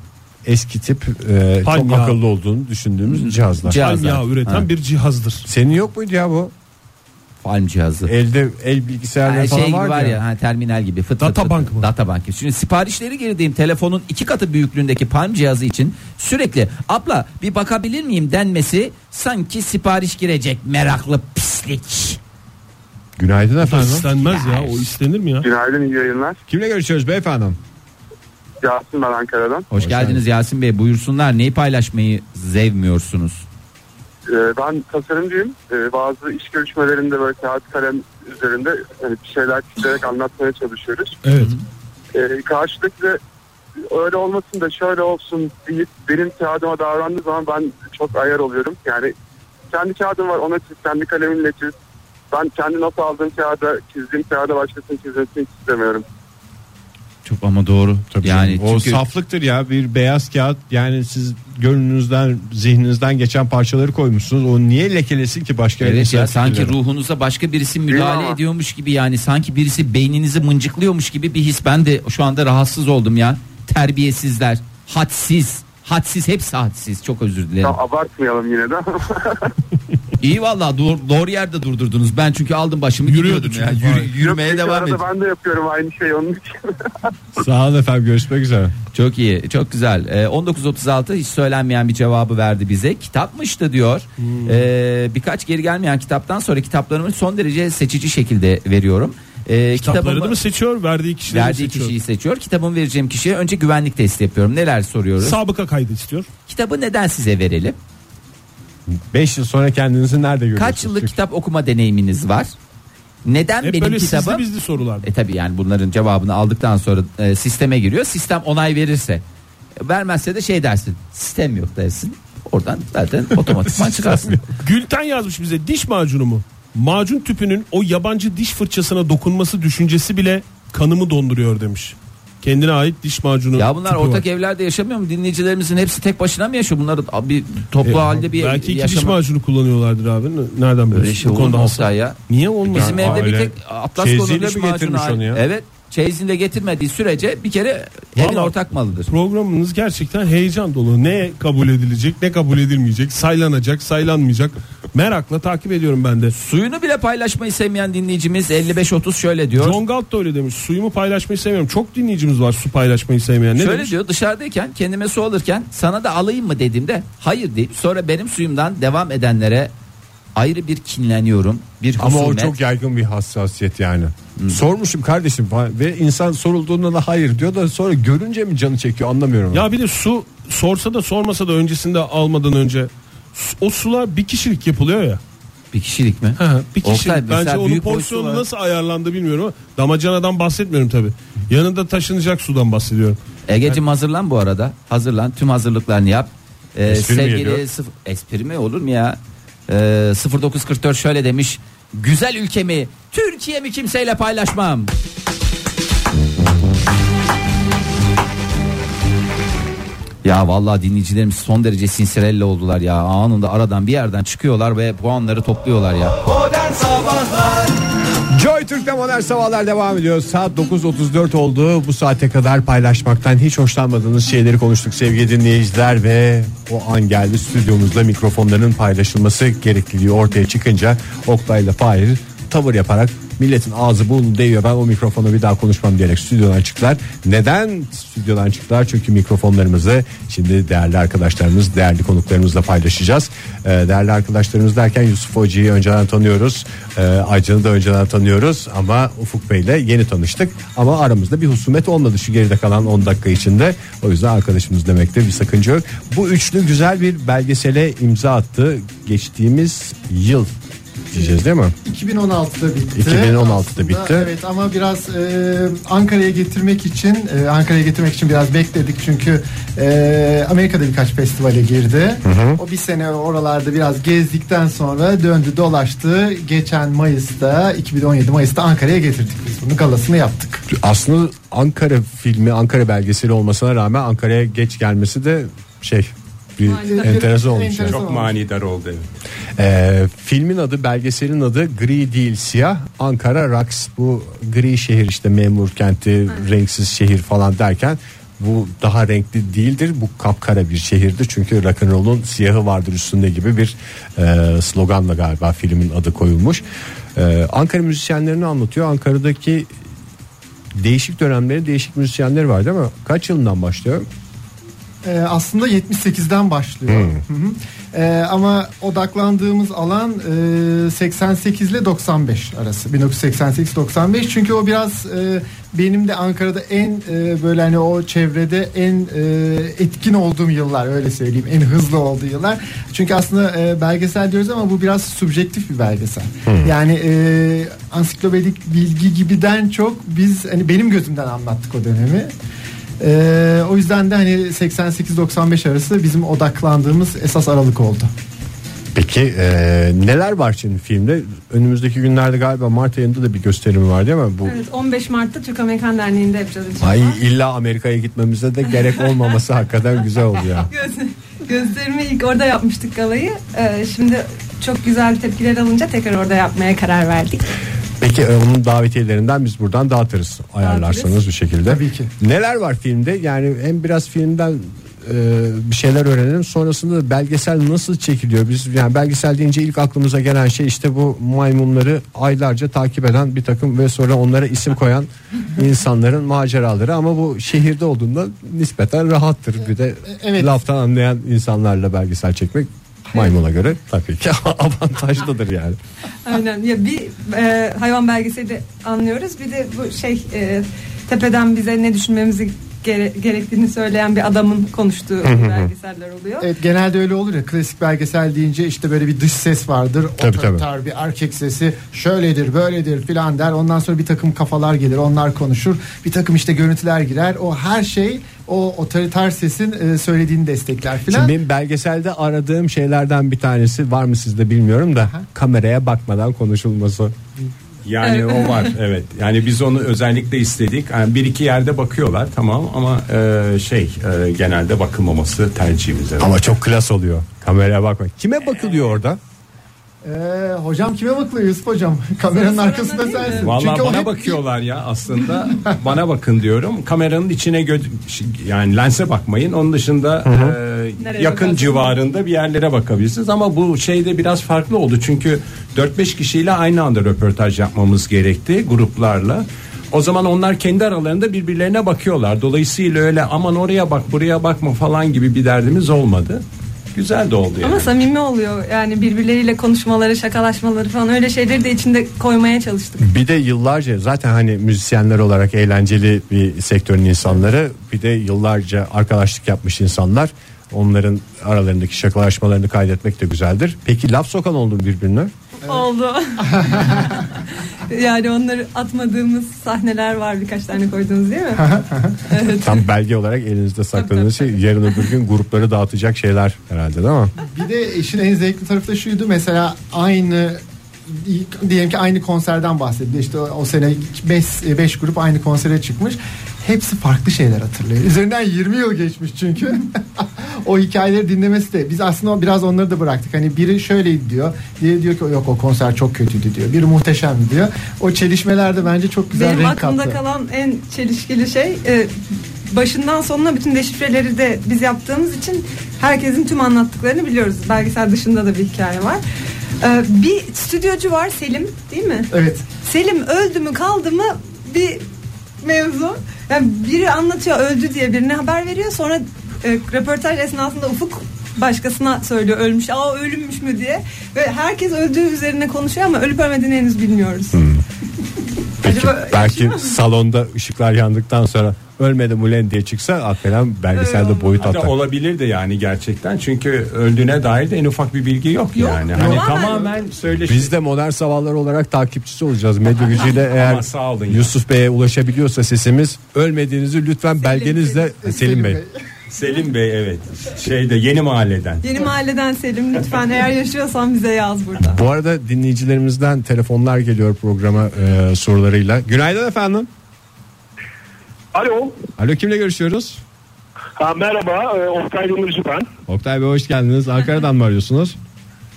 Eski tip e, Palm çok yağı. akıllı olduğunu düşündüğümüz cihazlar. Cihaz. Palm Cihazlar. yağı üreten Ha. bir cihazdır. Senin yok muydu ya bu? Palm cihazı. Elde el bilgisayarları Yani falan şey gibi vardı var ya. ya, ha, terminal gibi fıt fıt Databank fıt. mı? Databank. Şimdi siparişleri girdiğim telefonun iki katı büyüklüğündeki Palm cihazı için sürekli abla bir bakabilir miyim denmesi sanki sipariş girecek meraklı pislik. Günaydın O efendim. istenmez ya. O istenir mi ya? Günaydın iyi yayınlar. Kimle görüşüyoruz beyefendi? Yasin ben Ankara'dan. Hoş, geldiniz Yasin Bey buyursunlar neyi paylaşmayı zevmiyorsunuz? Ee, ben tasarımcıyım. Ee, bazı iş görüşmelerinde böyle kağıt kalem üzerinde hani bir şeyler çizerek anlatmaya çalışıyoruz. Evet. Ee, karşıdaki de öyle olmasın da şöyle olsun deyip benim kağıdıma davrandığı zaman ben çok ayar oluyorum. Yani kendi kağıdım var ona çiz, kendi kaleminle çiz. Ben kendi not aldığım kağıda çizdiğim kağıda başkasının çizmesini istemiyorum. Çok ama doğru. Tabii yani canım. o çünkü saflıktır ya bir beyaz kağıt yani siz gönlünüzden zihninizden geçen parçaları koymuşsunuz o niye lekelesin ki başka Evet ya sanki ruhunuza başka birisi müdahale ediyormuş gibi yani sanki birisi beyninizi mıncıklıyormuş gibi bir his. Ben de şu anda rahatsız oldum ya. Terbiyesizler, hadsiz, hadsiz hepsi hadsiz. Çok özür dilerim. Tam abartmayalım yine de. *laughs* İyi vallahi doğru, doğru yerde durdurdunuz. Ben çünkü aldım başımı Yürüyordu gidiyordum ya. Yürü- yürümeye Yok, devam edin. Ben de yapıyorum aynı şeyi onun için. *laughs* Sağ olun efendim görüşmek üzere. Çok iyi, çok güzel. Ee, 1936 hiç söylenmeyen bir cevabı verdi bize. Kitapmıştı diyor. Hmm. Ee, birkaç geri gelmeyen kitaptan sonra kitaplarımı son derece seçici şekilde veriyorum. Ee, Kitaplarını kitabımı- mı seçiyor? Verdiği kişileri mi Verdiği seçiyor? kişiyi seçiyor. Kitabımı vereceğim kişiye önce güvenlik testi yapıyorum. Neler soruyoruz? Sabıka kaydı istiyor. Kitabı neden size verelim? 5 yıl sonra kendinizi nerede görüyorsunuz? Kaç yıllık Çünkü kitap okuma deneyiminiz var? Neden Hep benim böyle kitabım? sizli bizli sorular. E tabi yani bunların cevabını aldıktan sonra e, sisteme giriyor. Sistem onay verirse e, vermezse de şey dersin. Sistem yok dersin. Oradan zaten *laughs* otomatikman çıkarsın. Gülten yazmış bize diş macunu mu? Macun tüpünün o yabancı diş fırçasına dokunması düşüncesi bile kanımı donduruyor demiş. Kendine ait diş macunu. Ya bunlar ortak var. evlerde yaşamıyor mu? Dinleyicilerimizin hepsi tek başına mı yaşıyor? Bunları bir toplu E, halde bir Belki iki diş yaşama. macunu kullanıyorlardır abi. Nereden biliyorsun? Şey Bu konuda. Oktay ya? Niye olmaz? Bizim evde bir tek Atlas konulu diş macunu onu ya? Evet. Çeyizinde getirmediği sürece bir kere evin Vallahi ortak malıdır. Programınız gerçekten heyecan dolu. Ne kabul edilecek, ne kabul edilmeyecek, saylanacak, saylanmayacak. Merakla takip ediyorum ben de. Suyunu bile paylaşmayı sevmeyen dinleyicimiz 55-30 şöyle diyor. John Galt da öyle demiş. Suyumu paylaşmayı sevmiyorum. Çok dinleyicimiz var su paylaşmayı sevmeyen. Ne Şöyle demiş? diyor dışarıdayken kendime su alırken sana da alayım mı dediğimde hayır deyip sonra benim suyumdan devam edenlere ayrı bir kinleniyorum. Bir Ama o husumet. çok yaygın bir hassasiyet yani. Sormuşum kardeşim falan ve insan sorulduğunda da hayır diyor da sonra görünce mi canı çekiyor anlamıyorum. Ya bir de su sorsa da sormasa da öncesinde almadan önce o sular bir kişilik yapılıyor ya. bir kişilik mi? bir kişilik. Oktay, Bence onun porsiyonu var. nasıl ayarlandı bilmiyorum ama damacanadan bahsetmiyorum tabi. Yanında taşınacak sudan bahsediyorum. Ege'cim hazırlan bu arada. Hazırlan. Tüm hazırlıklarını yap. Ee, Espri mi sevgili geliyor? sıf- espri mi olur mu ya? Ee, 0944 şöyle demiş. Güzel ülkemi Türkiye'mi kimseyle paylaşmam. Ya vallahi dinleyicilerimiz son derece sinsirelle oldular ya. Anında aradan bir yerden çıkıyorlar ve puanları topluyorlar ya. Joy Türk'te modern sabahlar devam ediyor. Saat 9.34 oldu. Bu saate kadar paylaşmaktan hiç hoşlanmadığınız şeyleri konuştuk sevgili dinleyiciler ve o an geldi stüdyomuzda mikrofonların paylaşılması gerekliliği ortaya çıkınca Oktay'la Fahir tavır yaparak milletin ağzı burnu değiyor ben o mikrofona bir daha konuşmam diyerek stüdyodan çıktılar. Neden stüdyodan çıktılar? Çünkü mikrofonlarımızı şimdi değerli arkadaşlarımız, değerli konuklarımızla paylaşacağız. Ee, değerli arkadaşlarımız derken Yusuf Hoca'yı önceden tanıyoruz. Ee, Aycan'ı da önceden tanıyoruz ama Ufuk Bey'le yeni tanıştık. Ama aramızda bir husumet olmadı şu geride kalan 10 dakika içinde. O yüzden arkadaşımız demekte bir sakınca yok. Bu üçlü güzel bir belgesele imza attı. Geçtiğimiz yıl diyeceğiz değil mi? 2016'da bitti. 2016'da Aslında, bitti. Evet ama biraz e, Ankara'ya getirmek için e, Ankara'ya getirmek için biraz bekledik çünkü e, Amerika'da birkaç festivale girdi. O bir sene oralarda biraz gezdikten sonra döndü dolaştı. Geçen Mayıs'ta 2017 Mayıs'ta Ankara'ya getirdik biz bunu galasını yaptık. Aslında Ankara filmi, Ankara belgeseli olmasına rağmen Ankara'ya geç gelmesi de şey bir Manidar. enteresan olmuş. yani. Çok manidar oldu. evet. Ee, filmin adı, belgeselin adı Gri değil siyah. Ankara Raks. Bu gri şehir işte memur kenti, renksiz şehir falan derken bu daha renkli değildir. Bu kapkara bir şehirdir. Çünkü rock'n'roll'un siyahı vardır üstünde gibi bir e, sloganla galiba filmin adı koyulmuş. Ee, Ankara müzisyenlerini anlatıyor. Ankara'daki değişik dönemleri, değişik müzisyenleri var değil mi? Kaç yılından başlıyor? Ee, aslında 78'den başlıyor. Hı hı. Ee, ama odaklandığımız alan e, 88 ile 95 arası. 1988-95 çünkü o biraz e, benim de Ankara'da en e, böyle hani o çevrede en e, etkin olduğum yıllar öyle söyleyeyim. En hızlı olduğu yıllar. Çünkü aslında e, belgesel diyoruz ama bu biraz subjektif bir belgesel. Yani e, ansiklopedik bilgi gibiden çok biz hani benim gözümden anlattık o dönemi. Ee, o yüzden de hani 88-95 arası bizim odaklandığımız esas aralık oldu. Peki e, neler var şimdi filmde? Önümüzdeki günlerde galiba Mart ayında da bir gösterimi var değil mi? Bu Evet 15 Mart'ta Türk Amerikan Derneği'nde yapacağız inşallah. Ay illa Amerika'ya gitmemize de gerek olmaması *laughs* hakikaten güzel oldu ya. Göz- Gösterimi ilk orada yapmıştık galayı. Ee, şimdi çok güzel tepkiler alınca tekrar orada yapmaya karar verdik. Peki e, onun davetiyelerinden biz buradan dağıtırız ayarlarsanız bir şekilde. Tabii ki. Neler var filmde? Yani hem biraz filmden e, bir şeyler öğrenelim. Sonrasında da belgesel nasıl çekiliyor? Biz yani belgesel deyince ilk aklımıza gelen şey işte bu maymunları aylarca takip eden bir takım ve sonra onlara isim koyan *laughs* insanların maceraları ama bu şehirde olduğunda nispeten rahattır. Bir de Evet. laftan anlayan insanlarla belgesel çekmek maymuna göre tabii ki *laughs* avantajlıdır yani. Aynen. Ya bir e, hayvan belgeseli anlıyoruz. Bir de bu şey e, tepeden bize ne düşünmemizi gere- gerektiğini söyleyen bir adamın konuştuğu belgeseller oluyor. Evet genelde öyle olur ya klasik belgesel deyince işte böyle bir dış ses vardır. Tabii, Otoriter bir erkek sesi şöyledir böyledir filan der. Ondan sonra bir takım kafalar gelir onlar konuşur. Bir takım işte görüntüler girer. O her şey o otoriter sesin e, söylediğini destekler filan. Şimdi benim belgeselde aradığım şeylerden bir tanesi var mı sizde bilmiyorum da kameraya bakmadan konuşulması. Yani o var evet. Yani biz onu özellikle istedik. Yani bir iki yerde bakıyorlar tamam ama e, şey e, genelde bakılmaması tercihimiz. evet. Ama çok klas oluyor. Kameraya bakma. Kime bakılıyor orada? Ee, hocam kime bakılıyor Yusuf hocam? *laughs* Kameranın arkasında sensin. Çünkü o bana hep- bakıyorlar ya *laughs* aslında bana bakın diyorum kameranın içine gö- yani lense bakmayın onun dışında e, Nereye yakın bakarsın? civarında bir yerlere bakabilirsiniz ama bu şeyde biraz farklı oldu çünkü 4-5 kişiyle aynı anda röportaj yapmamız gerekti gruplarla. O zaman onlar kendi aralarında birbirlerine bakıyorlar. Dolayısıyla öyle aman oraya bak buraya bakma falan gibi bir derdimiz olmadı. Güzel de oldu yani. Ama samimi oluyor. Yani birbirleriyle konuşmaları, şakalaşmaları falan öyle şeyleri de içinde koymaya çalıştık. Bir de yıllarca zaten hani müzisyenler olarak eğlenceli bir sektörün insanları bir de yıllarca arkadaşlık yapmış insanlar onların aralarındaki şakalaşmalarını kaydetmek de güzeldir. Peki laf sokan oldu mu Oldu. *laughs* yani onları atmadığımız sahneler var birkaç tane koyduğunuz değil mi? evet. Tam belge olarak elinizde sakladığınız şey yarın öbür gün grupları dağıtacak şeyler herhalde değil mi? Bir de işin en zevkli tarafı da şuydu mesela aynı diyelim ki aynı konserden bahsedildi. İşte o, o sene 5 grup aynı konsere çıkmış. Hepsi farklı şeyler hatırlıyor. Üzerinden 20 yıl geçmiş çünkü. *laughs* o hikayeleri dinlemesi de biz aslında biraz onları da bıraktık. Hani biri şöyleydi diyor. Diğeri diyor ki yok o konser çok kötüydü diyor. Biri muhteşemdi diyor. O çelişmeler de bence çok güzel Benim renk aklımda kattı. kalan en çelişkili şey e, başından sonuna bütün deşifreleri de biz yaptığımız için herkesin tüm anlattıklarını biliyoruz. Belgesel dışında da bir hikaye var. E, bir stüdyocu var Selim değil mi? Evet. Selim öldü mü kaldı mı bir mevzu. Yani biri anlatıyor öldü diye birine haber veriyor. Sonra e, röportaj esnasında Ufuk başkasına söylüyor ölmüş. Aa ölümmüş mü diye. Ve herkes öldüğü üzerine konuşuyor ama ölüp ölmediğini henüz bilmiyoruz. *laughs* Peki Acaba belki salonda ışıklar yandıktan sonra ölmedim ulen diye çıksa hakikaten belgeselde boyut Hatta atar. olabilir de yani gerçekten çünkü öldüğüne dair de en ufak bir bilgi yok, Yok, yani. yok. Hani Tamamen- tamamen söyleşi. Biz de modern sabahlar olarak takipçisi olacağız. Medya gücüyle *laughs* eğer sağ olun. Yusuf Bey'e ulaşabiliyorsa sesimiz ölmediğinizi lütfen belgenizle Selim, Bey. Selim Bey evet şeyde yeni mahalleden. Yeni mahalleden Selim lütfen eğer yaşıyorsan bize yaz burada. Bu arada dinleyicilerimizden telefonlar geliyor programa e, sorularıyla. Günaydın efendim. Alo. Alo kimle görüşüyoruz? Ha, merhaba. E, Oktay Demirci ben. Oktay Bey hoş geldiniz. Ankara'dan mı arıyorsunuz?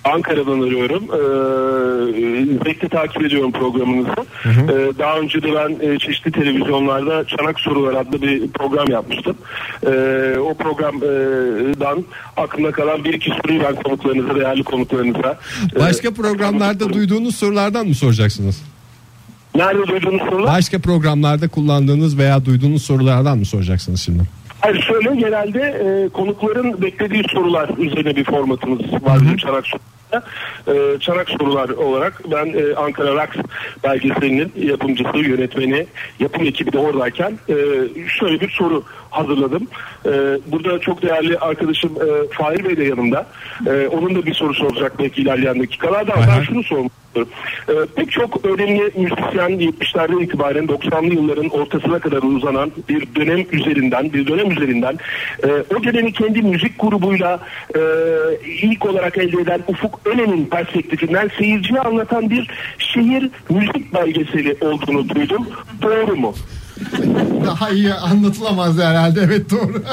Ankara'dan arıyorum. Ee, zevkle takip ediyorum programınızı. Ee, daha önce de ben e, çeşitli televizyonlarda Çanak Sorular adlı bir program yapmıştım. Ee, o programdan aklımda kalan bir iki soruyu ben konuklarınıza, değerli konuklarınıza. e, Başka programlarda duyduğunuz sorulardan mı soracaksınız? Nerede duyduğunuz sorular? Başka programlarda kullandığınız veya duyduğunuz sorulardan mı soracaksınız şimdi? Hayır şöyle genelde e, konukların beklediği sorular üzerine bir formatımız var bizim Çanak Sorular'da. E, Çanak Sorular olarak ben e, Ankara Raks belgeselinin yapımcısı, yönetmeni, yapım ekibi de oradayken e, şöyle bir soru hazırladım. E, burada çok değerli arkadaşım e, Fahir Bey de yanımda. E, onun da bir soru soracak belki ilerleyen dakikalarda ben şunu sormak istiyorum. E, pek çok önemli müzisyen 70'lerden itibaren 90'lı yılların ortasına kadar uzanan bir dönem üzerinden bir dönem üzerinden e, o dönemi kendi müzik grubuyla e, ilk olarak elde eden Ufuk Önen'in perspektifinden seyirciye anlatan bir şehir müzik belgeseli olduğunu duydum. Doğru mu? *laughs* Daha iyi anlatılamaz herhalde evet doğru.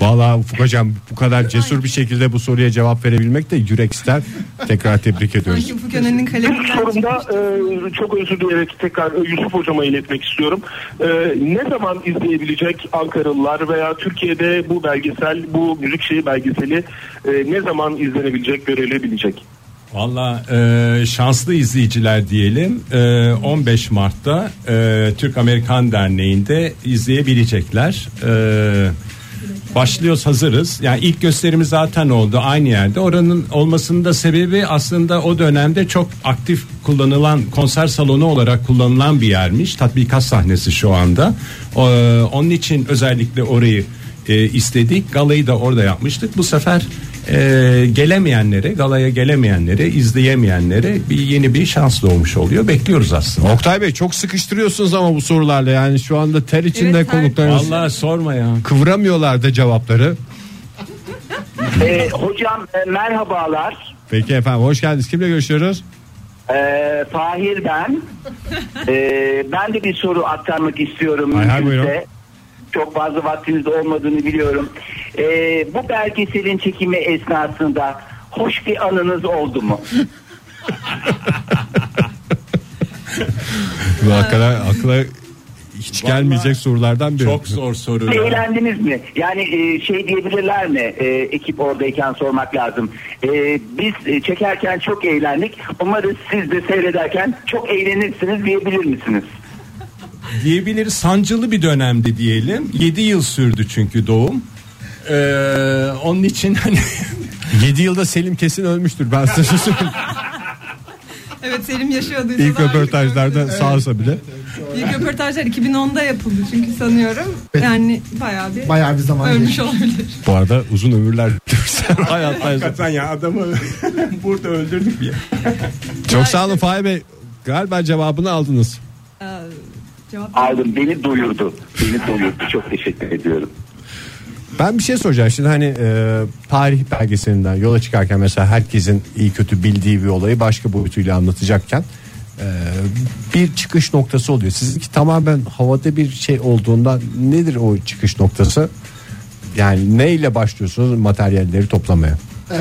Vallahi Ufuk hocam bu kadar cesur bir şekilde bu soruya cevap verebilmek de yürek ister. Tekrar tebrik ediyoruz. Sanki Ufuk Önen'in İlk kaleminden sorumda e, çok özür dileyerek tekrar e, Yusuf hocama iletmek istiyorum. E, ne zaman izleyebilecek Ankaralılar veya Türkiye'de bu belgesel, bu müzik şeyi belgeseli e, ne zaman izlenebilecek, görülebilecek? Valla e, şanslı izleyiciler diyelim e, 15 Mart'ta e, Türk Amerikan Derneği'nde izleyebilecekler. E, Başlıyoruz hazırız. Yani ilk gösterimiz zaten oldu aynı yerde. Oranın olmasının da sebebi aslında o dönemde çok aktif kullanılan konser salonu olarak kullanılan bir yermiş. Tatbikat sahnesi şu anda. Ee, onun için özellikle orayı e, istedik. Galayı da orada yapmıştık. Bu sefer e, gelemeyenlere, galaya gelemeyenlere, izleyemeyenlere bir yeni bir şans doğmuş oluyor. Bekliyoruz aslında. Oktay Bey çok sıkıştırıyorsunuz ama bu sorularla yani şu anda ter içinde Evet, konuklarınız Vallahi sorma ya. kıvıramıyorlar da cevapları. Ee, hocam e, merhabalar. Peki efendim hoş geldiniz. Kimle görüşüyoruz? Ee, Fahir ben. Ee, ben de bir soru aktarmak istiyorum. Hay hay, buyurun. Çok fazla vaktiniz olmadığını biliyorum. Ee, bu belgeselin çekimi esnasında hoş bir anınız oldu mu? Bu akla, akla hiç gelmeyecek sorulardan biri. Çok zor soru. ya. Eğlendiniz mi? Yani e, şey diyebilirler mi? E, ekip oradayken sormak lazım. E, biz e, çekerken çok eğlendik. Umarız siz de seyrederken çok eğlenirsiniz diyebilir misiniz? Diyebiliriz sancılı bir dönemdi diyelim. 7 yıl sürdü çünkü doğum. Ee, onun için hani *laughs* 7 yılda Selim kesin ölmüştür ben size söyleyeyim. *laughs* Evet Selim yaşıyorduysa İlk röportajlarda görüyoruz. sağ olsa bile. İlk röportajlar 2010'da yapıldı çünkü sanıyorum. Yani bayağı bir Bayağı bir zaman ölmüş geçti. olabilir. Bu arada uzun ömürler *laughs* hayatta hakikaten ya adamı burada öldürdük ya. Çok sağ olun Fahir Bey. Galiba cevabını aldınız. Cevap Aldım beni doyurdu. Beni doyurdu. Çok teşekkür ediyorum. Ben bir şey soracağım şimdi hani e, tarih belgeselinden yola çıkarken mesela herkesin iyi kötü bildiği bir olayı başka boyutuyla anlatacakken e, bir çıkış noktası oluyor. Sizinki tamamen havada bir şey olduğundan nedir o çıkış noktası? Yani neyle başlıyorsunuz materyalleri toplamaya? Ee,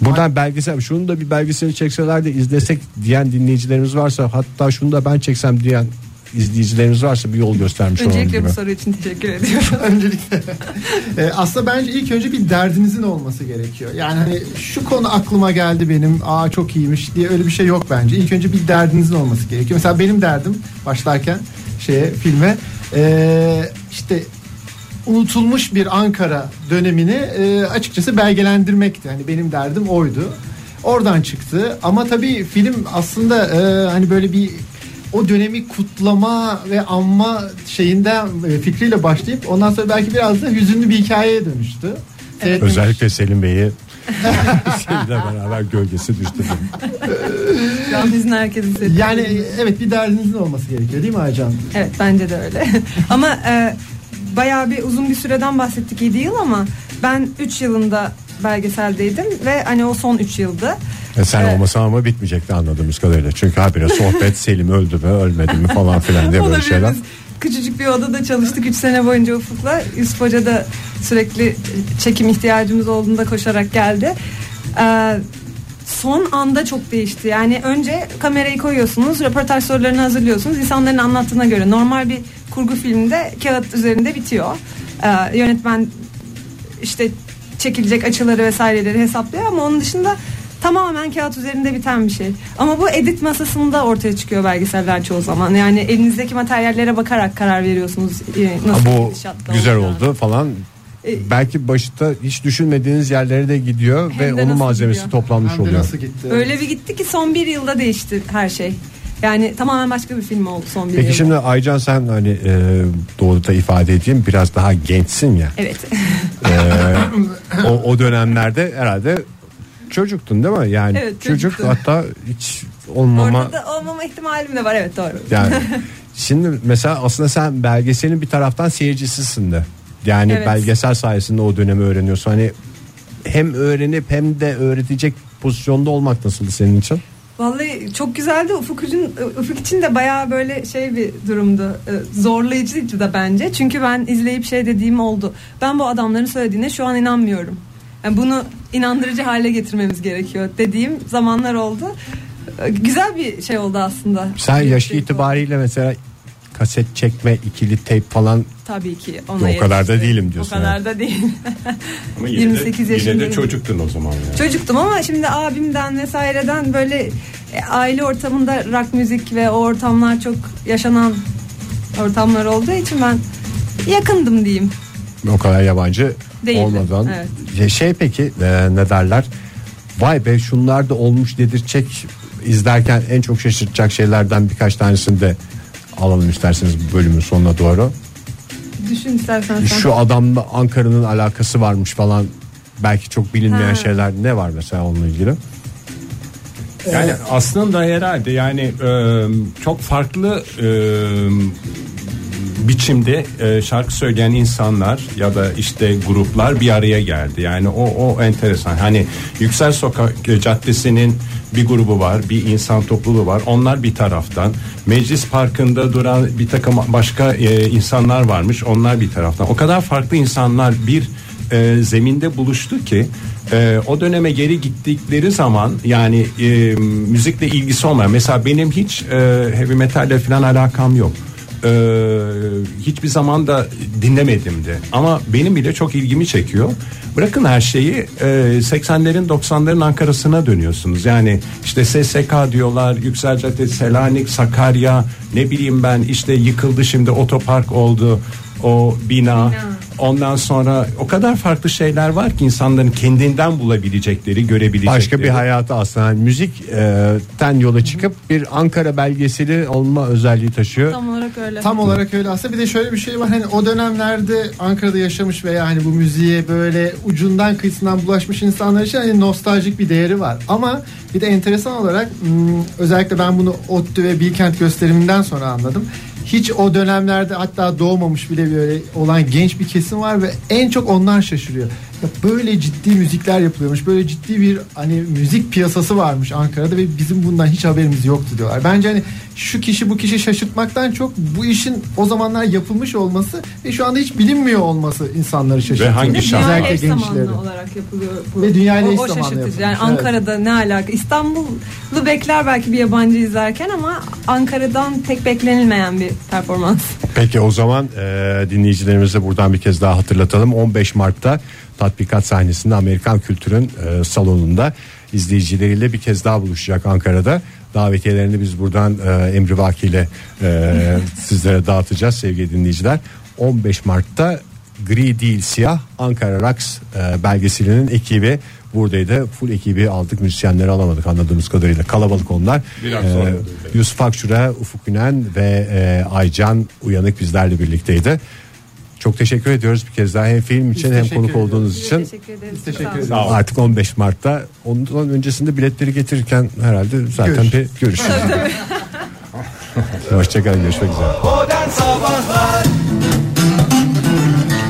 Buradan belgesel şunu da bir belgeseli çekseler de izlesek diyen dinleyicilerimiz varsa hatta şunu da ben çeksem diyen izleyicilerimiz varsa bir yol göstermiş olalım Öncelikle gibi. bu soru için teşekkür ediyorum. *laughs* öncelikle Ee, aslında bence ilk önce bir derdinizin olması gerekiyor. Yani hani şu konu aklıma geldi benim. Aa çok iyiymiş diye öyle bir şey yok bence. İlk önce bir derdinizin olması gerekiyor. Mesela benim derdim başlarken şeye filme ee, işte unutulmuş bir Ankara dönemini e, açıkçası belgelendirmekti. Hani benim derdim oydu. Oradan çıktı. Ama tabii film aslında e, hani böyle bir o dönemi kutlama ve anma şeyinden e, fikriyle başlayıp ondan sonra belki biraz da hüzünlü bir hikayeye dönüştü. Evet. Özellikle Selim Bey'i *laughs* şeyle beraber gölgesi düştü. Şu an bizim herkesin hissettiği Yani evet bir derdinizin olması gerekiyor değil mi Aycan? Evet bence de öyle. *laughs* ama e, bayağı bir uzun bir süreden bahsettik 7 yıl ama ben 3 yılında belgeseldeydim ve hani o son 3 yıldı. E sen Evet. olmasan ama bitmeyecekti anladığımız kadarıyla. Çünkü habire sohbet *laughs* Selim öldü mü ölmedi mi falan filan diye böyle şeyler. Küçücük bir odada çalıştık 3 sene boyunca Ufuk'la. Yusuf Hoca da sürekli çekim ihtiyacımız olduğunda koşarak geldi. Ee, son anda çok değişti. Yani önce kamerayı koyuyorsunuz, röportaj sorularını hazırlıyorsunuz. İnsanların anlattığına göre normal bir kurgu filmde kağıt üzerinde bitiyor. Ee, yönetmen işte çekilecek açıları vesaireleri hesaplıyor ama onun dışında tamamen kağıt üzerinde biten bir şey. Ama bu edit masasında ortaya çıkıyor belgeseller çoğu zaman. Yani elinizdeki materyallere bakarak karar veriyorsunuz. e, Ha, Nasıl bu güzel olacağını. oldu falan. E, Belki başta hiç düşünmediğiniz yerlere de gidiyor ve de onun malzemesi gidiyor? toplanmış oluyor. nasıl gitti? Öyle bir gitti ki son bir yılda değişti her şey. Yani tamamen başka bir film oldu son bir Peki yılda. şimdi Aycan sen hani e, doğruda ifade edeyim biraz daha gençsin ya. Evet. E, o, o dönemlerde herhalde çocuktun değil mi? Yani Evet, çocuk çocuktum. hatta hiç olmama Orada da olmama ihtimalim de var evet doğru. Yani *laughs* şimdi mesela aslında sen belgeselin bir taraftan seyircisisin de. Yani Evet. belgesel sayesinde o dönemi öğreniyorsun. Hani hem öğrenip hem de öğretecek pozisyonda olmak nasıldı senin için? Vallahi çok güzeldi. Ufuk için, Ufuk için de bayağı böyle şey bir durumdu. Ee, Zorlayıcıydı da bence. Çünkü ben izleyip şey dediğim oldu. Ben bu adamların söylediğine şu an inanmıyorum. Yani bunu inandırıcı hale getirmemiz gerekiyor dediğim zamanlar oldu. Ee, Güzel bir şey oldu aslında. Sen yaş şey itibariyle mesela kaset çekme, ikili teyp falan Tabii ki. O Ona kadar da değilim diyorsun O kadar da değil. *laughs* Ama yine 28 de, Yine yaşındayım. de çocuktun o zaman yani. Çocuktum ama şimdi abimden vesaireden böyle e, aile ortamında rock müzik ve o ortamlar çok yaşanan ortamlar olduğu için ben yakındım diyeyim. o kadar yabancı Değildi, olmadan. evet. Şey peki e, ne derler? Vay be şunlar da olmuş dedirtecek izlerken en çok şaşırtacak şeylerden birkaç tanesini de alalım isterseniz bu bölümün sonuna doğru. Düşün istersen sen. Şu adamla Ankara'nın alakası varmış falan belki çok bilinmeyen Ha. şeyler ne var mesela onunla ilgili? Yani aslında herhalde yani e, çok farklı e, biçimde e, şarkı söyleyen insanlar ya da işte gruplar bir araya geldi. Yani o o enteresan. Hani Yüksel Sokak e, Caddesi'nin bir grubu var, bir insan topluluğu var. Onlar bir taraftan. Meclis Parkı'nda duran bir takım başka e, insanlar varmış. Onlar bir taraftan. O kadar farklı insanlar bir e, zeminde buluştu ki e, o döneme geri gittikleri zaman yani e, müzikle ilgisi olmayan mesela benim hiç e, heavy metalle falan alakam yok. E, hiçbir zaman da dinlemedim de ama benim bile çok ilgimi çekiyor. Bırakın her şeyi e, 80'lerin 90'ların Ankara'sına dönüyorsunuz. Yani işte SSK diyorlar, Yüksel Caddesi, Selanik, Sakarya, ne bileyim ben işte yıkıldı şimdi otopark oldu o bina. Ondan sonra o kadar farklı şeyler var ki insanların kendinden bulabilecekleri, görebilecekleri. Başka bir hayatı aslında yani müzikten yola çıkıp bir Ankara belgeseli olma özelliği taşıyor. Tam olarak öyle. Tam olarak öyle aslında bir de şöyle bir şey var hani o dönemlerde Ankara'da yaşamış veya hani bu müziğe böyle ucundan kıyısından bulaşmış insanlar için hani nostaljik bir değeri var. Ama bir de enteresan olarak hmm, özellikle ben bunu ODTÜ ve Bilkent gösteriminden sonra anladım. Hiç o dönemlerde hatta doğmamış bile böyle olan genç bir kesim var ve en çok onlar şaşırıyor. Böyle ciddi müzikler yapılıyormuş. Böyle ciddi bir hani müzik piyasası varmış Ankara'da ve bizim bundan hiç haberimiz yoktu diyorlar. Bence hani şu kişi bu kişi şaşırtmaktan çok bu işin o zamanlar yapılmış olması ve şu anda hiç bilinmiyor olması insanları şaşırtıyor. hangi Ve şarkı? dünya Özellikle eş gençleri. olarak yapılıyor. Bu. Ve dünyayla o, eş o zamanlı şaşırtıcı. Yani yapılmış, evet. Ankara'da ne alaka? İstanbul'u bekler belki bir yabancı izlerken ama Ankara'dan pek beklenilmeyen bir performans. Peki o zaman e, dinleyicilerimize buradan bir kez daha hatırlatalım. 15 Mart'ta tatbikat sahnesinde Amerikan Kültür'ün e, salonunda izleyicileriyle bir kez daha buluşacak Ankara'da. Davetiyelerini biz buradan e, Emri Vaki ile e, *laughs* sizlere dağıtacağız sevgili dinleyiciler. 15 Mart'ta Gri değil siyah Ankara Rocks e, belgeselinin ekibi buradaydı. Full ekibi aldık müzisyenleri alamadık anladığımız kadarıyla kalabalık onlar. E, sonra Yusuf Akşura, Ufuk Ünen ve e, Aycan Uyanık bizlerle birlikteydi. Çok teşekkür ediyoruz bir kez daha hem film için hem teşekkür konuk ediyoruz. olduğunuz Biz için. teşekkür ederiz. Biz teşekkür Sağ olun. ederiz. Sağ olun. Artık 15 Mart'ta ondan öncesinde biletleri getirirken herhalde zaten Görüş. bir görüş. *laughs* Hoşçakalın görüşmek üzere.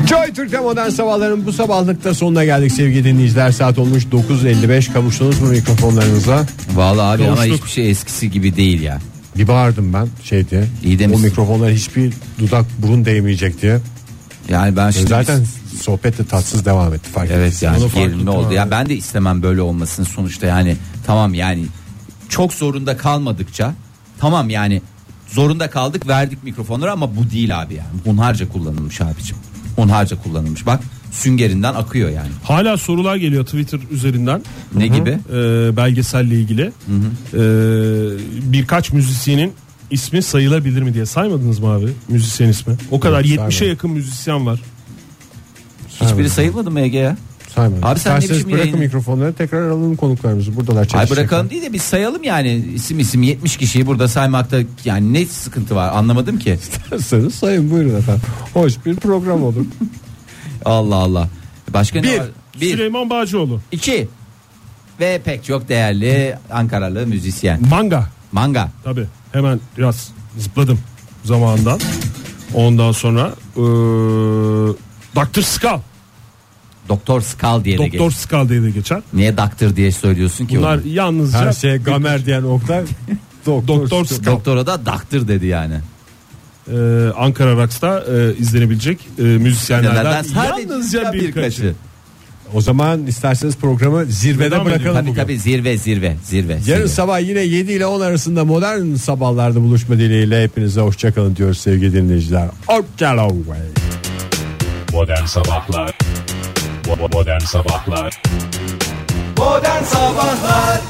Joy Türk'te modern sabahların bu sabahlıkta sonuna geldik sevgili dinleyiciler. Saat olmuş 9.55 kavuştunuz mu mikrofonlarınıza? Vallahi abi ama Kavuştuk. hiçbir şey eskisi gibi değil ya. Bir bağırdım ben şey diye. İyi o demişsin. mikrofonlar hiçbir dudak burun değmeyecek diye. Yani ben şimdi Zaten sohbet de tatsız devam etti fark Evet yani gerilme oldu. Ya ben de istemem böyle olmasını sonuçta yani tamam yani çok zorunda kalmadıkça tamam yani zorunda kaldık verdik mikrofonları ama bu değil abi yani. Hunharca kullanılmış abicim. Hunharca kullanılmış. Bak süngerinden akıyor yani. Hala sorular geliyor Twitter üzerinden Ne gibi? e, belgeselle ilgili. E, birkaç müzisyenin ismi sayılabilir mi diye saymadınız mı abi müzisyen ismi? O kadar Yok, 70'e saymadım. yakın müzisyen var. Hiçbiri sayılmadı mı Ege ya? Saymadım. Abi sen ne İsterseniz biçim bırakın yayın- mikrofonları tekrar alalım konuklarımızı. Buradalar Ay çalışacaklar. bırakalım değil de biz sayalım yani isim isim 70 kişiyi burada saymakta yani ne sıkıntı var anlamadım ki. İsterseniz sayın buyurun efendim. Hoş bir program olur. *laughs* Allah Allah. Başka ne Bir. var? Bir. Süleyman Bağcıoğlu. İki. Ve pek çok değerli Ankaralı müzisyen. Manga. Manga. Tabi hemen biraz zıpladım zamanından. Ondan sonra e, Dr. Skull. Doktor Skal diye de Doktor geç. Skull diye de geçer. Niye doktor diye söylüyorsun ki Bunlar onu? yalnızca Her şeye gamer diyen Oktay. *laughs* Doktor, Doktor Skull. Doktora da doktor dedi yani. e, Ankara Rocks'ta e, izlenebilecek e, müzisyenlerden sadece yalnızca birkaçı. O zaman isterseniz programı zirvede bırakalım. Tabii bugün. tabii zirve zirve zirve. Yarın zirve. sabah yine 7 ile 10 arasında modern sabahlarda buluşma dileğiyle hepinize hoşçakalın diyoruz sevgili dinleyiciler. Hoşçakalın. Modern Sabahlar Modern Sabahlar Modern Sabahlar